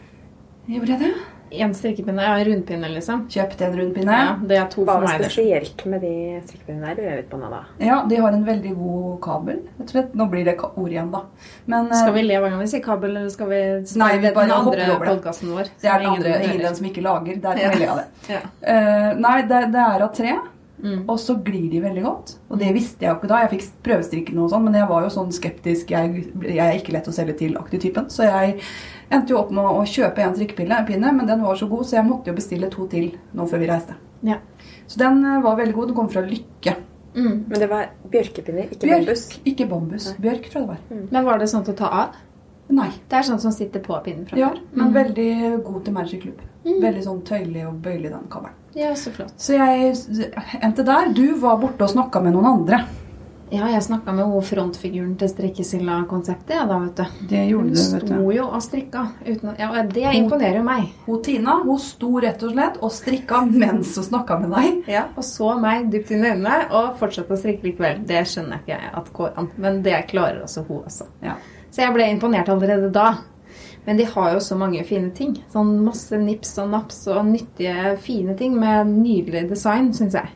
Gjorde jeg det? Én strikkepinne, ja, en rundpinne, liksom. Kjøpt en rundpinne. Ja, det er to Hva for meg. Hva spesielt med de strikkepinnene der? Lurer jeg på nå, da. Ja, de har en veldig god kabel. Jeg tror. Nå blir det ord igjen, da. Men eh, Skal vi le hver gang vi sier kabel, eller skal vi Nei, vi bare den andre hopper over det. podkasten vår? det er den andre ingen den som ikke lager. Der Ja. kan vi le av det. Ja. Uh, nei, det, det er av tre. Mm. Og så glir de veldig godt. Og det visste jeg jo ikke da. Jeg fikk prøvestrikke noe sånn, men jeg var jo sånn skeptisk. Jeg, jeg er ikke lett å selge til-aktig typen. Så jeg endte jo opp med å kjøpe en strikkepinne, pinne, men den var så god, så jeg måtte jo bestille to til nå før vi reiste. Ja. Så den eh, var veldig god. Den kom fra Lykke. Mm. Men det var bjørkepinner, ikke Bjørk, bambus. ikke bambus. Bjørk, tror jeg det var. Men var det sånn til å ta av? Nei. Det er sånn som sitter på pinnen fra Ja, før. men Mm. veldig god til Magic Club. Veldig sånn tøyelig og bøyelig, den kabelen. Ja, så flott. Så jeg endte der. Du var borte og snakka med noen andre. Ja, jeg snakka med hun frontfiguren til Strikkesilla-konseptet, ja, da, vet du. Det gjorde Hun du, vet sto du. jo og strikka. Uten, ja, det imponerer jo meg. Hun Tina hun sto rett og slett og strikka mens hun snakka med deg. Ja, Og så meg dypt inn i øynene og fortsatte å strikke likevel. Det skjønner ikke jeg at går an, men det klarer også hun også. Ja. Så jeg ble imponert allerede da. Men de har jo så mange fine ting. Sånn masse nips og naps og nyttige, fine ting med nydelig design, syns jeg.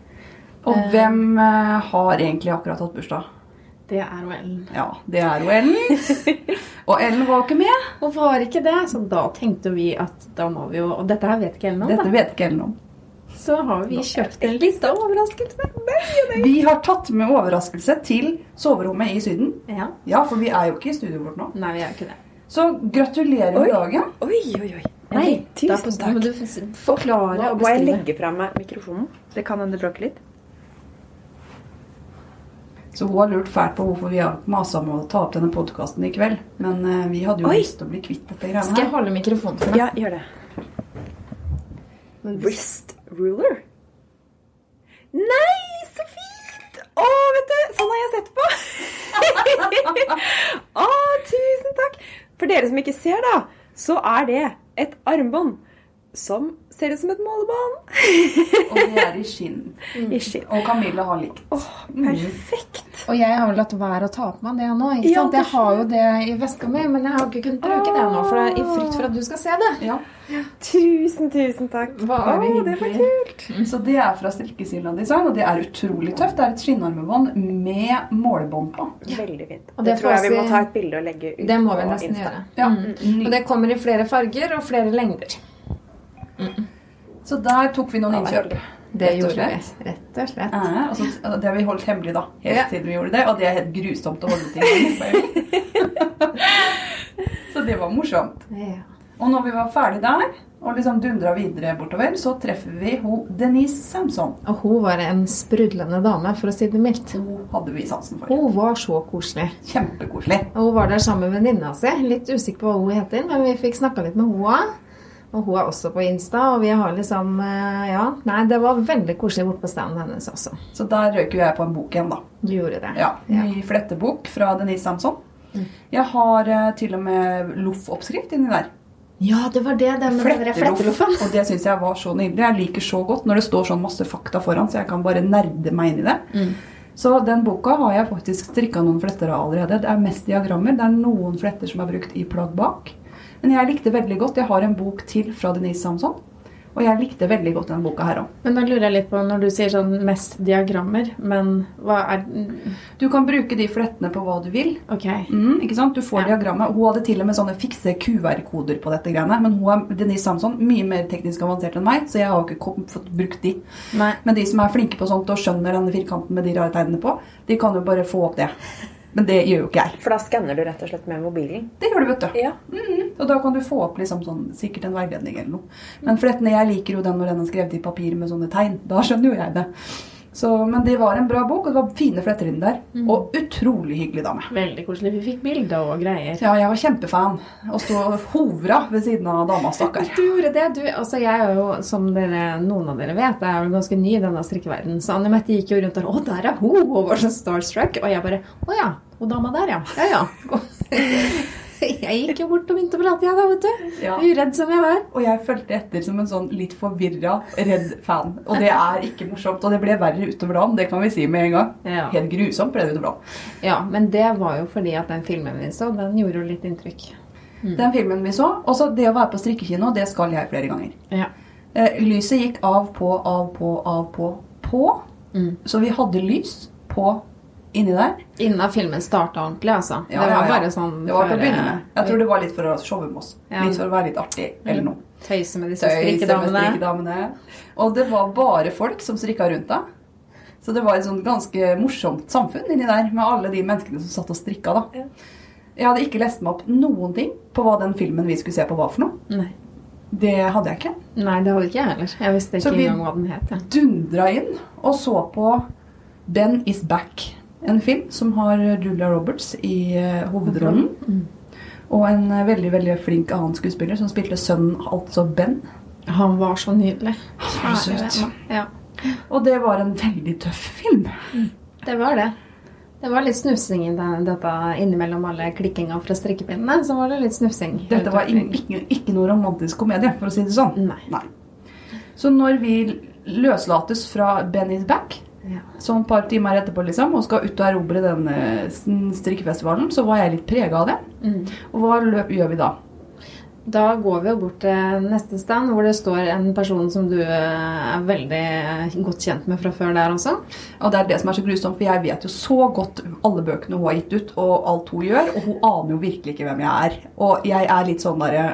Og hvem eh, har egentlig akkurat hatt bursdag? Det er jo Ellen. Ja, det er jo Ellen. og Ellen var ikke med. Og var ikke det, så da tenkte vi at da må vi jo Og dette her vet ikke Ellen om, Dette da. vet ikke Ellen om. Så har vi kjøpt en liste av overraskelser. Vi har tatt med overraskelse til soverommet i Syden. Ja. Ja, for vi er jo ikke i studioet vårt nå. Nei, vi er ikke det. Så gratulerer med dagen. Oi, oi, oi. Nei, da tusen må takk. du f- forklare Nå bestille. må jeg legge fra meg mikrofonen. Det kan hende det bråker litt. Så hun har lurt fælt på hvorfor vi har masa om å ta opp denne podkasten i kveld. Men uh, vi hadde jo Oi. lyst til å bli kvitt dette greiene her. Skal jeg holde mikrofonen for deg? Ja, gjør det. Wrist ruler? Nei, så fint! Å, vet du, sånn har jeg sett på. Å, tusen takk. For dere som ikke ser, da, så er det et armbånd som ser ut som et målebånd. Og det er i skinn. I skinn. Og Camilla har likt. Oh, perfekt. Og jeg har vel latt være å ta på meg det nå. ikke Ja, sant? det Jeg har jo det i veska mi, men jeg har ikke kunnet bruke det nå, for det er i frykt for at du skal se det. Ja. Tusen, tusen takk. Bare Å, det var kult. kult. Så det er fra Strikkesilla Design, og det er utrolig tøft. Det er et skinnarmebånd med målebånd på. Veldig fint. Og det, det tror jeg vi må ta et bilde og legge ut Det må vi nesten Insta. gjøre. Ja. Mm. Og det kommer i flere farger og flere lengder. Så der tok vi noen innkjøp. Det gjorde vi. Rett og slett. Ja, og så, det har vi holdt hemmelig da, helt Ja. til vi gjorde det. Og det er helt grusomt å holde ting. Så det var morsomt. Ja. Og når vi var ferdig der, og liksom dundra videre bortover, så treffer vi hun Denise Samson. Og hun var en sprudlende dame, for å si det mildt. Hun hadde vi sansen for. Hun var så koselig. Kjempekoselig. Og hun var der sammen med venninna si. Litt usikker på hva hun heter, men vi fikk snakka litt med henne òg. Og hun er også på Insta, og vi har liksom eh, Ja. Nei, det var veldig koselig borte på standen hennes også. Så der røyk jo jeg på en bok igjen, da. Du gjorde det. Ja, Ja. Ny flettebok fra Denise Samson. Jeg har eh, til og med loff-oppskrift inni der. Ja, det var det. Den med fletteloffen. Og det syns jeg var så nydelig. Jeg liker så godt når det står sånn masse fakta foran, så jeg kan bare nerde meg inn i det. Mm. Så den boka har jeg faktisk strikka noen fletter av allerede. Det er mest diagrammer. Det er noen fletter som er brukt i plagg bak. Men jeg likte veldig godt. Jeg har en bok til fra Denise Samson. Og jeg likte veldig godt denne boka her òg. Men da lurer jeg litt på, når du sier sånn mest diagrammer, men hva er Du kan bruke de flettene på hva du vil. Ok. Mm, ikke sant? Du får Ja. diagrammet. Hun hadde til og med sånne fikse QR-koder på dette greiene. Men hun er Denise Samson mye mer teknisk avansert enn meg, så jeg har jo ikke fått brukt de. Nei. Men de som er flinke på sånt og skjønner denne firkanten med de rare tegnene på, de kan jo bare få opp det. Men det gjør jo ikke jeg. For da skanner du rett og slett med mobilen. Det gjør du, vet du. Ja. Mhm. Og da kan du få opp liksom sånn, sikkert en veiledning eller noe. Men flettene, jeg liker jo den når den er skrevet i papir med sånne tegn. Da skjønner jo jeg det. Så, men det var en bra bok, og det var fine fletter inni der. Og utrolig hyggelig dame. Veldig koselig. Vi fikk bilder og greier. Ja, jeg var kjempefan. Og så hovra ved siden av dama, stakkar. Du gjorde det. Du, altså jeg er jo, som dere, noen av dere vet, jeg er jo ganske ny i denne strikkeverdenen. Så Anne Mette gikk jo rundt der. Å, der er hun! Og var så starstruck. Og jeg bare Å ja. Hun dama der, ja. Ja, ja. Jeg gikk jo bort og begynte å prate, jeg da, vet du. Ja. Uredd som jeg var. Og jeg fulgte etter som en sånn litt forvirra, redd fan. Og det er ikke morsomt. Og det ble verre utover dagen, det kan vi si med en gang. Ja. Helt grusomt ble det utover dagen. Ja, men det var jo fordi at den filmen vi så, den gjorde jo litt inntrykk. Den filmen vi så. Og så det å være på strikkekino, det skal jeg flere ganger. Ja. Eh, lyset gikk av, på, av, på, av, på, på. Mm. Så vi hadde lys på inni der. Innen filmen starta ordentlig, altså. Ja, det var ja, ja. bare sånn Det var til å begynne med. Jeg tror det var litt for å showe med oss. Litt for å være litt artig, eller noe. Tøyse med disse strikkedamene. Og det var bare folk som strikka rundt deg. Så det var et sånn ganske morsomt samfunn inni der, med alle de menneskene som satt og strikka. da. Ja. Jeg hadde ikke lest meg opp noen ting på hva den filmen vi skulle se på, var for noe. Nei. Det hadde jeg ikke. Nei, det hadde ikke jeg heller. Jeg visste Så ikke vi- engang hva den het. jeg. Dundra inn og så på Ben is back. En film som har Julia Roberts i eh, hovedrollen. Mm. Og en eh, veldig veldig flink annen skuespiller som spilte sønnen, altså Ben. Han var så nydelig. var så søt. Ja, Og det var en veldig tøff film. det var det. Det var litt snufsing i dette innimellom alle klikkinga fra strikkepinnene. Så var det litt snufsing. Dette var ikke, ikke noe romantisk komedie, for å si det sånn. Nei. Så når vi løslates fra Ben is back, Ja. sånn et par timer etterpå liksom, og skal ut og erobre den eh, strikkefestivalen, så var jeg litt prega av det. Mm. Og hva løp, gjør vi da? Da går vi jo bort til neste stand, hvor det står en person som du eh, er veldig godt kjent med fra før der også. Og det er det som er så grusomt, for jeg vet jo så godt alle bøkene hun har gitt ut, og alt hun gjør, og hun aner jo virkelig ikke hvem jeg er. Og jeg er litt sånn derre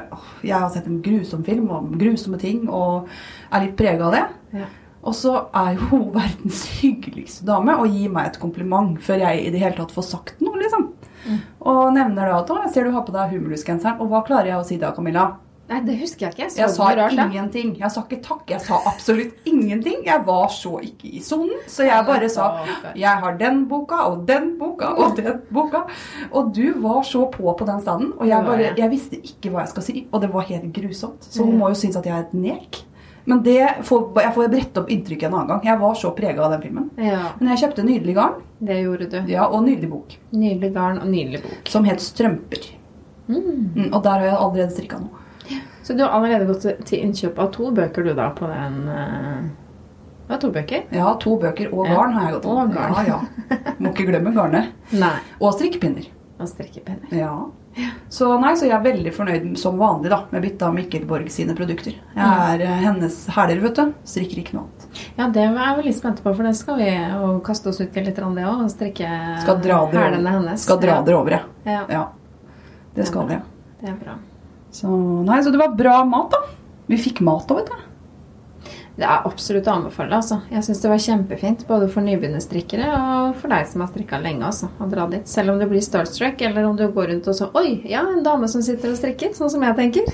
Jeg har sett en grusom film om grusomme ting, og er litt prega av det. Ja. Og så er jo hun verdens hyggeligste dame og gir meg et kompliment før jeg i det hele tatt får sagt noe, liksom. Og nevner da at 'Å, jeg ser du har på deg humorlusgenseren'. Og hva klarer jeg å si da, Camilla? Nei, det husker jeg ikke. Så Jeg sa rart, ingenting. Jeg sa ikke takk. Jeg sa absolutt ingenting. Jeg var så ikke i sonen, så jeg bare sa jeg har den boka og den boka og den boka. Og du var så på på den standen, og jeg, bare, jeg. jeg visste ikke hva jeg skal si. Og det var helt grusomt. Så hun må jo synes at jeg er et nek. Men det får, jeg får brette opp inntrykket en annen gang. Jeg var så prega av den filmen. Ja, Men jeg kjøpte nydelig garn det gjorde du. ja, og nydelig bok Nydelig garn og nydelig bok. som het Strømper. Mm, og der har jeg allerede strikka noe. Så du har allerede gått til- innkjøp av to bøker du da på den eh, Det var to bøker? Ja, to bøker og garn har jeg gått til. Ja, ja. Må ikke glemme garnet. Nei. Og strikkepinner. Og strikkepinner. Ja. Så nei, så jeg er veldig fornøyd som vanlig da, med bytta av Mikkel Borg sine produkter. Jeg er eh, hennes hæler, vet du. Strikker ikke noe annet. Ja, det er vi litt spente på, for det skal vi jo kaste oss ut i litt, det òg. Og strikke hælene hennes. Skal dra dere over, jeg. Ja, Ja. Det skal vi. det er bra. Så nei, så det var bra mat, da. Vi fikk mat òg, vet du. Det er absolutt å anbefale. altså. Jeg syns det var kjempefint både for nybegynnerstrikkere og for deg som har strikka lenge. altså, å dra dit. Selv om du blir starstruck, eller om du går rundt og så Oi, ja, en dame som sitter og strikker. Sånn som jeg tenker.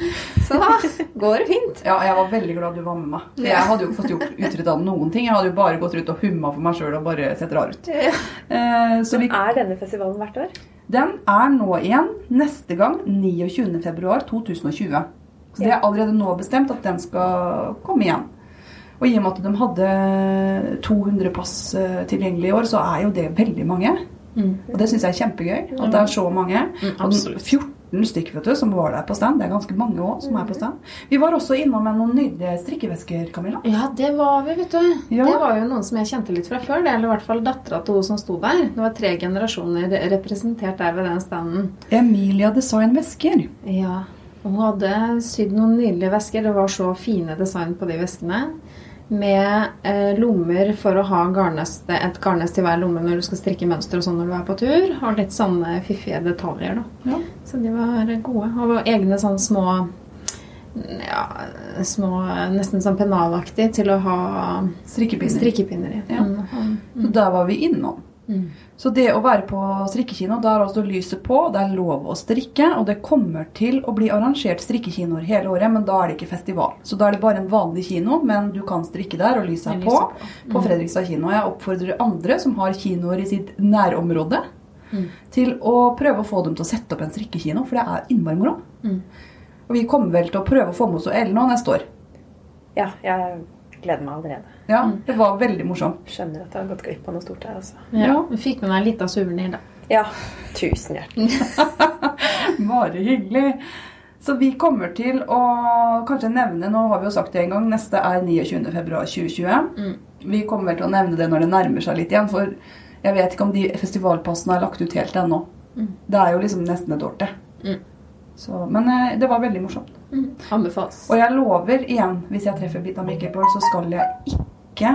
Så da går det fint. Ja, jeg var veldig glad du var med meg. For jeg hadde jo ikke fått gjort uttrykk noen ting. Jeg hadde jo bare gått rundt og humma for meg sjøl og bare sett rar ut. Eh, så vi, Er denne festivalen hvert år? den er nå igjen neste gang 29.2.2020. Så det er allerede nå bestemt at den skal komme igjen. Og i og med at de hadde 200 pass eh, tilgjengelig i år, så er jo det veldig mange. Mm. Og det syns jeg er kjempegøy. At det er så mange. Mm, absolutt. 14 stykker vet du, som var der på stand. Det er ganske mange òg som er på stand. Vi var også innom med noen nydelige strikkevesker, Camilla. Ja, det var vi, vet du. Ja. Det var jo noen som jeg kjente litt fra før. Det, eller i hvert fall dattera til hun som sto der. Det var tre generasjoner representert der ved den standen. Emilia Design Vesker. Ja, hun hadde sydd noen nydelige vesker. Det var så fine design på de veskene. Med eh, lommer for å ha garnnøste, et garnnest til hver lomme når du skal strikke mønster og sånn når du er på tur. Og litt sånne fiffige detaljer, da. Ja. Så de var gode. Og egne sånn små ja, små, nesten sånn pennalaktig til å ha Strikkepinner. strikkepinner i. Ja. Mm, Så der var vi innom. Mm. Så det å være på strikkekino, da er altså lyset på, det er lov å strikke, og det kommer til å bli arrangert strikkekinoer hele året, men da er det ikke festival. Så da er det bare en vanlig kino, men du kan strikke der, og lyset er på. på. På Fredrikstad kino. Jeg oppfordrer andre som har kinoer i sitt nærområde, Mm. til å prøve å få dem til å sette opp en strikkekino, for det er innmari moro. Mm. Og vi kommer vel til å prøve å få med oss Ellen nå neste år. Ja, jeg gleder meg allerede. Ja, Mm. det var veldig morsomt. Skjønner at jeg har gått glipp av noe stort her, altså. Ja. Ja. Vi fikk med meg litt av suvenir, da. Ja. Tusen hjertelig. Bare hyggelig. Så vi kommer til å kanskje nevne Nå har vi jo sagt det en gang. Neste er 29.2.2020. Vi kommer til å nevne det når det nærmer seg litt igjen. For jeg vet ikke om de festivalpassene er lagt ut helt ennå. Det er jo liksom nesten et år til. Mm. Så, men eh, det var veldig morsomt. Anbefales. Og jeg lover igjen, hvis jeg treffer Bita Mikkelborg, så skal jeg ikke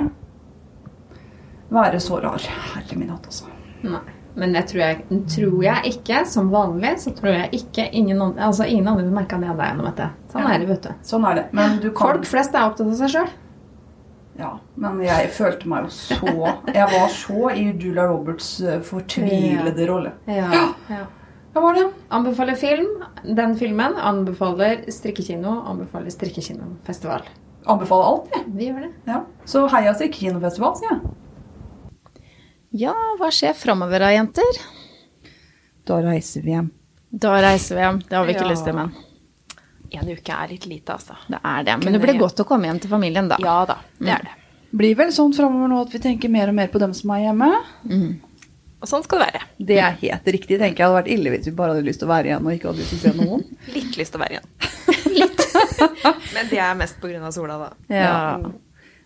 være så rar. Herre min hatt, altså. Nei. Men det tror jeg, tror jeg ikke, som vanlig, så tror jeg ikke ingen, altså ingen andre merka det enn deg gjennom dette. Sånn Ja. er det, vet du. Sånn er det. Men du kan Folk flest er opptatt av seg sjøl. Ja, men jeg følte meg jo så Jeg var så i Julia Roberts eh, fortvilede rolle. Ja. ja. Hva var det? Anbefaler film. Den filmen anbefaler strikkekino. Anbefaler strikkekinofestival. Anbefaler alt, jeg. Vi gjør det. Ja. Så heia strikkekinofestival, sier jeg. Ja, hva skjer framover da, jenter? Da reiser vi hjem. Da reiser vi hjem. Det har vi ikke Ja. lyst til, men En uke er litt lite, altså. det er det. Men det blir godt å komme hjem til familien, da. Ja da, det er det. Blir vel sånn framover nå at vi tenker mer og mer på dem som er hjemme. Og sånn skal det være. Det er helt riktig. tenker jeg. Det hadde vært ille hvis vi bare hadde lyst til å være igjen og ikke hadde lyst til å se noen. Litt lyst til å være igjen. Litt. Men det er mest pga. sola, da. Ja.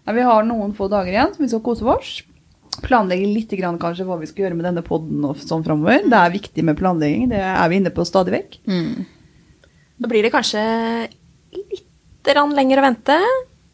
Ja, vi har noen få dager igjen, som vi skal kose oss. Planlegge litt grann kanskje hva vi skal gjøre med denne podden og sånn framover. Det er viktig med planlegging. Det er vi inne på stadig vekk. Mm. Da blir det kanskje litt lenger å vente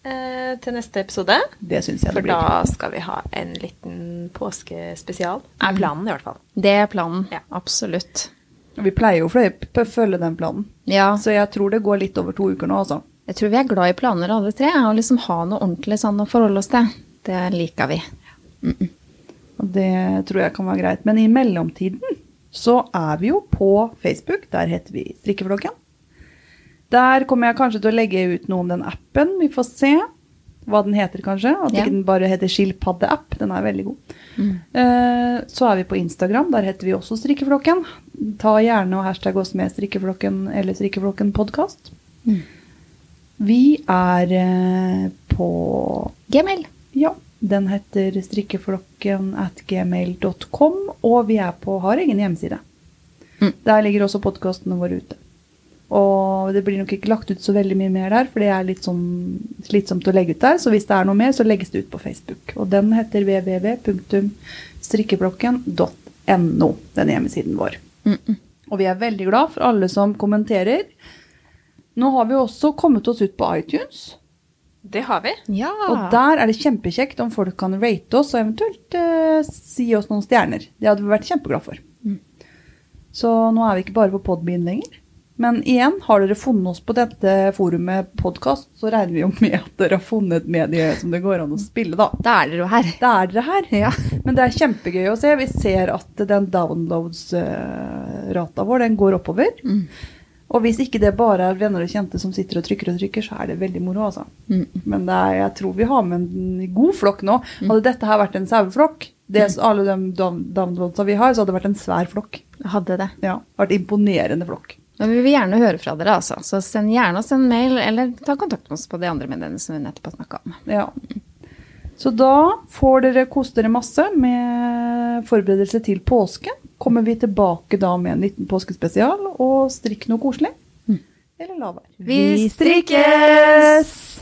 eh, til neste episode. Det syns jeg det blir. For da skal vi ha en liten påskespesial. Er planen, i hvert fall. Det er planen. Ja. Absolutt. Vi pleier jo å følge den planen. Ja. Så jeg tror det går litt over to uker nå, altså. Jeg tror vi er glad i planer alle tre, og liksom ha noe ordentlig sånn å forholde oss til. Det liker vi. Og det tror jeg kan være greit. Men i mellomtiden så er vi jo på Facebook. Der heter vi Strikkeflokken. Der kommer jeg kanskje til å legge ut noe om den appen. Vi får se hva den heter, kanskje. At Ja. ikke den bare heter Skilpadde-app. Den er veldig god. Eh, Så er vi på Instagram. Der heter vi også Strikkeflokken. Ta gjerne og hashtag oss med Strikkeflokken eller Strikkeflokken podkast. Vi er eh, på Gmail. ja, den heter strikkeflokken at gmail.com, og vi er på, har egen hjemmeside. Mm. Der ligger også podkastene våre ute. Og det blir nok ikke lagt ut så veldig mye mer der, for det er litt sånn slitsomt å legge ut der. Så hvis det er noe mer, så legges det ut på Facebook. Og den heter www.strikkeblokken.no, den hjemmesiden vår. Mm-mm. Og vi er veldig glad for alle som kommenterer. Nå har vi også kommet oss ut på iTunes. Det har vi. Ja. Og der er det kjempekjekt om folk kan rate oss og eventuelt eh, si oss noen stjerner. Det hadde vi vært kjempeglad for. Så nå er vi ikke bare på Podbean lenger. Men igjen, har dere funnet oss på dette forumet podkast, så regner vi jo med at dere har funnet et medie som det går an å spille, da. Da er dere jo her. Da er dere her. Ja. Men det er kjempegøy å se. Vi ser at den downloads-rata vår, den går oppover. Og hvis ikke det bare er venner og kjente som sitter og trykker og trykker, så er det veldig moro, altså. Mm. Men det er, jeg tror vi har med en god flokk nå. Hadde dette her vært en saueflokk, det, alle de downloadsa vi har, så hadde det vært en svær flokk. Hadde det. Ja, vært imponerende flokk. Men vi vil gjerne høre fra dere, altså. Så send gjerne oss en mail, eller ta kontakt med oss på de andre mediene som vi nettopp har snakka om. Ja. Så da får dere kose dere masse med forberedelse til påske. Kommer vi tilbake da med en liten påskespesial, og strikk noe koselig. Eller la være. Vi strikkes!